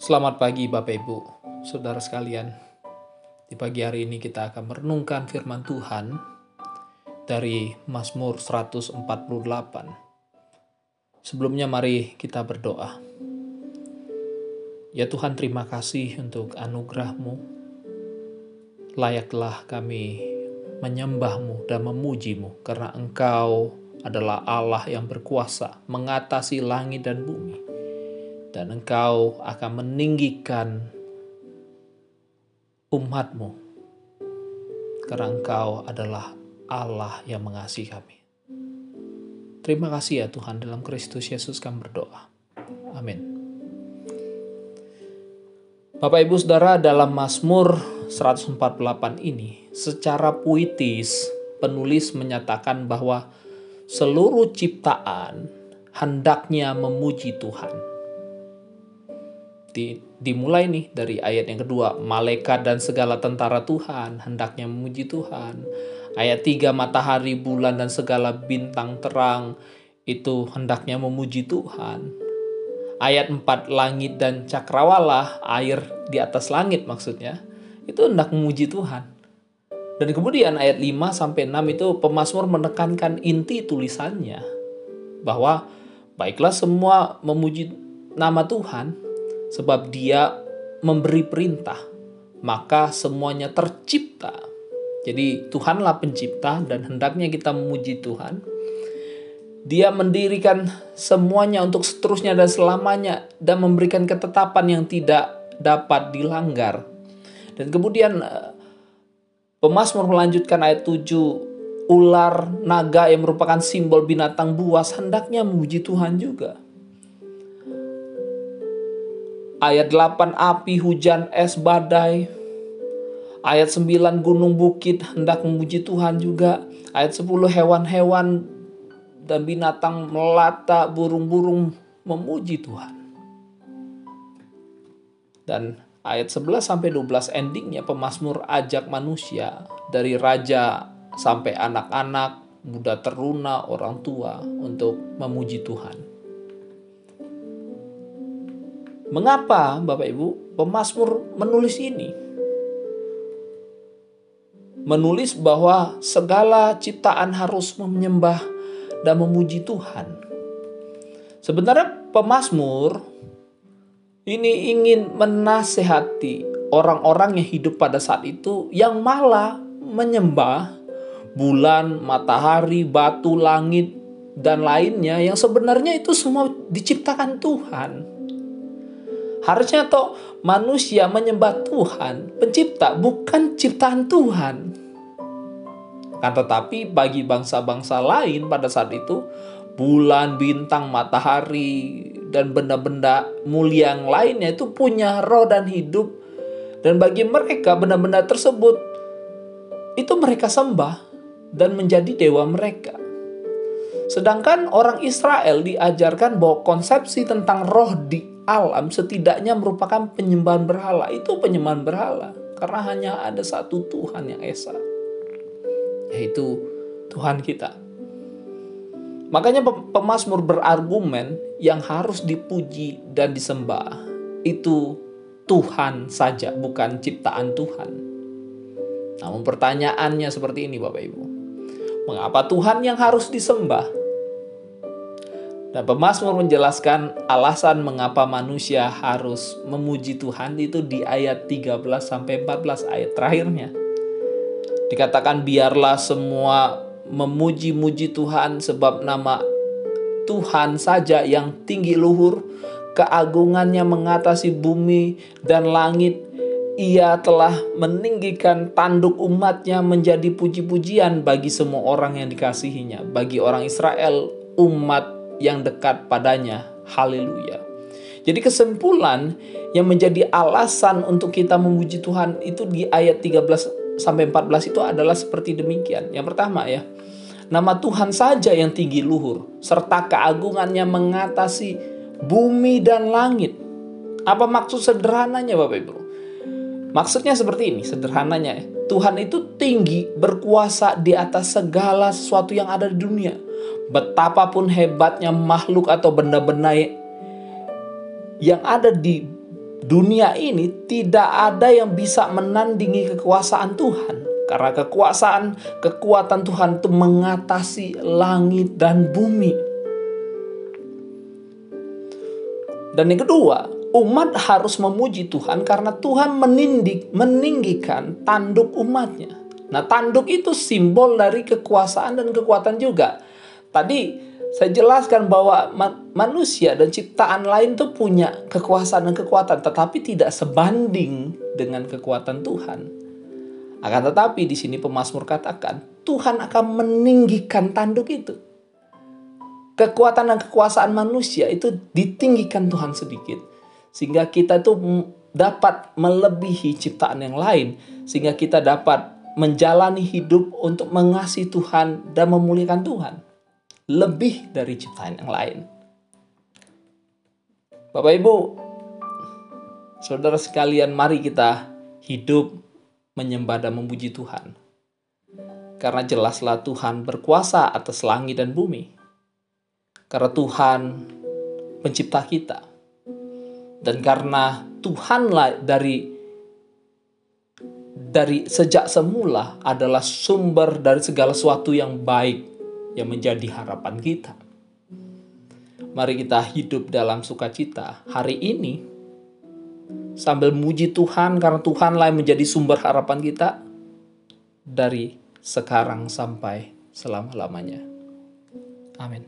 Selamat pagi Bapak Ibu, Saudara sekalian. Di pagi hari ini kita akan merenungkan firman Tuhan dari Mazmur 148. Sebelumnya mari kita berdoa. Ya Tuhan terima kasih untuk anugerah-Mu. Layaklah kami menyembah-Mu dan memuji-Mu karena Engkau adalah Allah yang berkuasa mengatasi langit dan bumi. Dan engkau akan meninggikan umatmu. Karena engkau adalah Allah yang mengasihi kami. Terima kasih ya Tuhan dalam Kristus Yesus kami berdoa. Amin. Bapak Ibu Saudara dalam Mazmur 148 ini secara puitis penulis menyatakan bahwa seluruh ciptaan hendaknya memuji Tuhan di, dimulai nih dari ayat yang kedua. Malaikat dan segala tentara Tuhan hendaknya memuji Tuhan. Ayat tiga matahari bulan dan segala bintang terang itu hendaknya memuji Tuhan. Ayat empat langit dan cakrawala air di atas langit maksudnya itu hendak memuji Tuhan. Dan kemudian ayat 5 sampai 6 itu pemazmur menekankan inti tulisannya bahwa baiklah semua memuji nama Tuhan sebab dia memberi perintah, maka semuanya tercipta. Jadi Tuhanlah pencipta dan hendaknya kita memuji Tuhan. Dia mendirikan semuanya untuk seterusnya dan selamanya dan memberikan ketetapan yang tidak dapat dilanggar. Dan kemudian eh, pemazmur melanjutkan ayat 7 ular naga yang merupakan simbol binatang buas hendaknya memuji Tuhan juga. Ayat 8 api, hujan, es, badai. Ayat 9 gunung bukit hendak memuji Tuhan juga. Ayat 10 hewan-hewan dan binatang melata, burung-burung memuji Tuhan. Dan ayat 11 sampai 12 endingnya pemazmur ajak manusia dari raja sampai anak-anak, muda teruna, orang tua untuk memuji Tuhan. Mengapa Bapak Ibu pemazmur menulis ini? Menulis bahwa segala ciptaan harus menyembah dan memuji Tuhan. Sebenarnya pemazmur ini ingin menasehati orang-orang yang hidup pada saat itu yang malah menyembah bulan, matahari, batu, langit, dan lainnya yang sebenarnya itu semua diciptakan Tuhan. Harusnya toh manusia menyembah Tuhan, pencipta, bukan ciptaan Tuhan. Kan tetapi bagi bangsa-bangsa lain pada saat itu, bulan, bintang, matahari, dan benda-benda mulia yang lainnya itu punya roh dan hidup. Dan bagi mereka benda-benda tersebut, itu mereka sembah dan menjadi dewa mereka. Sedangkan orang Israel diajarkan bahwa konsepsi tentang roh di alam setidaknya merupakan penyembahan berhala. Itu penyembahan berhala. Karena hanya ada satu Tuhan yang esa. Yaitu Tuhan kita. Makanya pemazmur berargumen yang harus dipuji dan disembah itu Tuhan saja, bukan ciptaan Tuhan. Namun pertanyaannya seperti ini Bapak Ibu. Mengapa Tuhan yang harus disembah? Dan pemazmur menjelaskan alasan mengapa manusia harus memuji Tuhan itu di ayat 13 sampai 14 ayat terakhirnya. Dikatakan biarlah semua memuji-muji Tuhan sebab nama Tuhan saja yang tinggi luhur, keagungannya mengatasi bumi dan langit. Ia telah meninggikan tanduk umatnya menjadi puji-pujian bagi semua orang yang dikasihinya. Bagi orang Israel, umat yang dekat padanya. Haleluya. Jadi kesimpulan yang menjadi alasan untuk kita memuji Tuhan itu di ayat 13 sampai 14 itu adalah seperti demikian. Yang pertama ya, nama Tuhan saja yang tinggi luhur serta keagungannya mengatasi bumi dan langit. Apa maksud sederhananya Bapak Ibu? Maksudnya seperti ini, sederhananya. Tuhan itu tinggi, berkuasa di atas segala sesuatu yang ada di dunia betapapun hebatnya makhluk atau benda-benda yang ada di dunia ini tidak ada yang bisa menandingi kekuasaan Tuhan. Karena kekuasaan, kekuatan Tuhan itu mengatasi langit dan bumi. Dan yang kedua, umat harus memuji Tuhan karena Tuhan menindik, meninggikan tanduk umatnya. Nah, tanduk itu simbol dari kekuasaan dan kekuatan juga. Tadi saya jelaskan bahwa manusia dan ciptaan lain tuh punya kekuasaan dan kekuatan, tetapi tidak sebanding dengan kekuatan Tuhan. Akan tetapi di sini pemazmur katakan, Tuhan akan meninggikan tanduk itu. Kekuatan dan kekuasaan manusia itu ditinggikan Tuhan sedikit. Sehingga kita tuh dapat melebihi ciptaan yang lain. Sehingga kita dapat menjalani hidup untuk mengasihi Tuhan dan memuliakan Tuhan lebih dari ciptaan yang lain. Bapak Ibu, saudara sekalian, mari kita hidup menyembah dan memuji Tuhan. Karena jelaslah Tuhan berkuasa atas langit dan bumi. Karena Tuhan pencipta kita. Dan karena Tuhanlah dari dari sejak semula adalah sumber dari segala sesuatu yang baik yang menjadi harapan kita. Mari kita hidup dalam sukacita hari ini sambil muji Tuhan karena Tuhanlah yang menjadi sumber harapan kita dari sekarang sampai selama-lamanya. Amin.